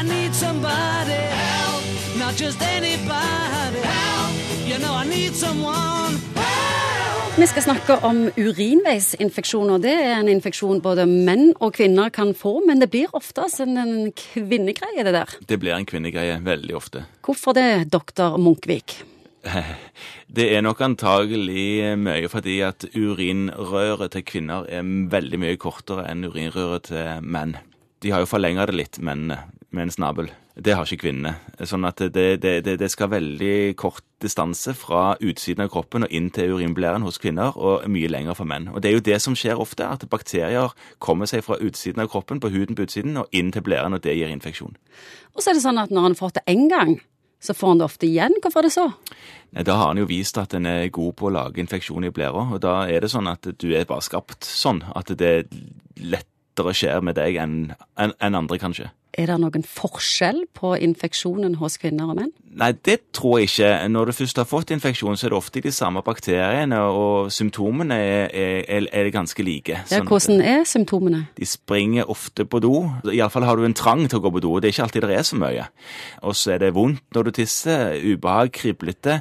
I need somebody help, not just anybody help. You know I need someone help. Vi skal snakke om urinveisinfeksjoner. Det er en infeksjon både menn og kvinner kan få, men det blir oftest en, en kvinnegreie, det der. Det blir en kvinnegreie veldig ofte. Hvorfor det, doktor Munkvik? Det er nok antagelig mye fordi at urinrøret til kvinner er veldig mye kortere enn urinrøret til menn. De har jo forlenga det litt, mennene, med en snabel. Det har ikke kvinnene. Sånn at det, det, det, det skal veldig kort distanse fra utsiden av kroppen og inn til urinblæren hos kvinner, og mye lenger for menn. Og Det er jo det som skjer ofte, at bakterier kommer seg fra utsiden av kroppen, på huden på utsiden, og inn til blæren, og det gir infeksjon. Og så er det sånn at når han har fått det én gang, så får han det ofte igjen. Hvorfor er det så? Nei, Da har han jo vist at en er god på å lage infeksjon i blæra, og da er det sånn at du er bare skapt sånn at det er lettere skjer med deg enn en, enn andre, kanskje. Er det noen forskjell på infeksjonen hos kvinner og menn? Nei, det tror jeg ikke. Når du først har fått infeksjon, så er det ofte de samme bakteriene, og symptomene er, er, er ganske like. Ja, Sånn hvordan er symptomene? De springer ofte på do. Iallfall har du en trang til å gå på do. Det er ikke alltid det er så mye. Og så er det vondt når du tisser, ubehag, kriblete.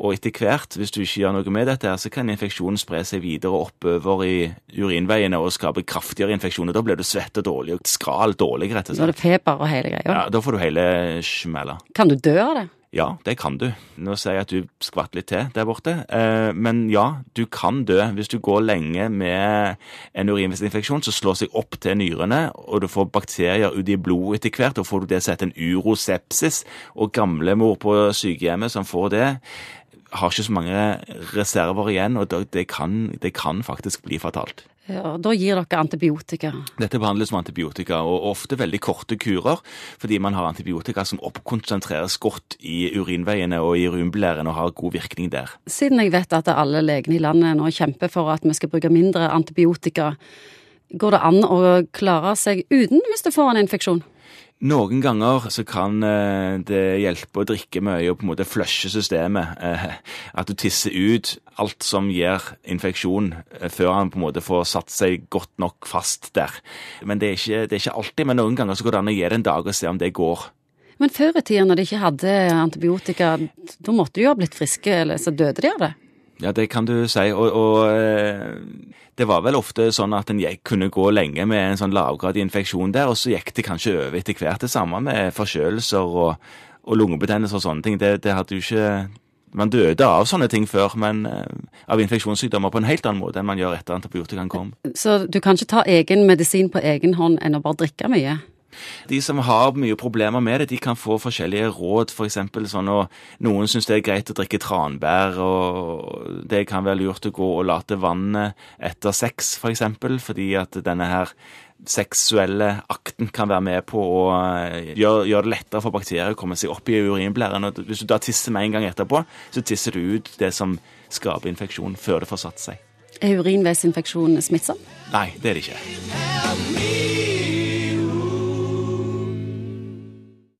Og etter hvert, hvis du ikke gjør noe med dette, her, så kan infeksjonen spre seg videre oppover i urinveiene og skape kraftigere infeksjoner. Da blir du svett og dårlig og skral dårlig, rett og Når det er det feber og hele greia? Ja, Da får du hele smella. Kan du dø av det? Ja, det kan du. Nå ser jeg at du skvatt litt til der borte. Eh, men ja, du kan dø. Hvis du går lenge med en urinveisinfeksjon så slår seg opp til nyrene, og du får bakterier ut i blodet etter hvert, Og får du det som heter en urosepsis. Og gamlemor på sykehjemmet som får det, har ikke så mange reserver igjen, og det kan, det kan faktisk bli fatalt. Ja, da gir dere antibiotika. Dette behandles med antibiotika, og ofte veldig korte kurer, fordi man har antibiotika som oppkonsentreres godt i urinveiene og i urinblæren og har god virkning der. Siden jeg vet at alle legene i landet nå kjemper for at vi skal bruke mindre antibiotika, går det an å klare seg uten hvis du får en infeksjon? Noen ganger så kan eh, det hjelpe å drikke mye og på en måte flushe systemet. eh, At du tisser ut alt som gir infeksjon, eh, før han på en måte får satt seg godt nok fast der. Men det er ikke, det er ikke alltid, men noen ganger så går det an å gi det en dag og se om det går. Men før i tida når de ikke hadde antibiotika, da måtte de jo ha blitt friske, eller så døde de av det. Ja, det kan du si. Og, og eh, det var vel ofte sånn at en kunne gå lenge med en sånn lavgradig infeksjon der, og så gikk det kanskje over etter hvert. Det samme med forkjølelser og, og lungebetennelser og sånne ting. Det, det hadde jo ikke Man døde av sånne ting før, men eh, av infeksjonssykdommer på en helt annen måte enn man gjør etter antibiotikaen kom. Så du kan ikke ta egen medisin på egen hånd enn å bare drikke mye. De som har mye problemer med det, de kan få forskjellige råd. For eksempel sånn og noen syns det er greit å drikke tranbær, og det kan være lurt å gå og late vannet etter sex, for eksempel, fordi at denne her seksuelle akten kan være med på å eh, gjøre, gjøre det lettere for bakterier å komme seg opp i urinblæren. Og hvis du da tisser med en gang etterpå, så tisser du ut det som skaper infeksjon, før det får satt seg. Er urinveisinfeksjon smittsom? Nei, det er det ikke. Help me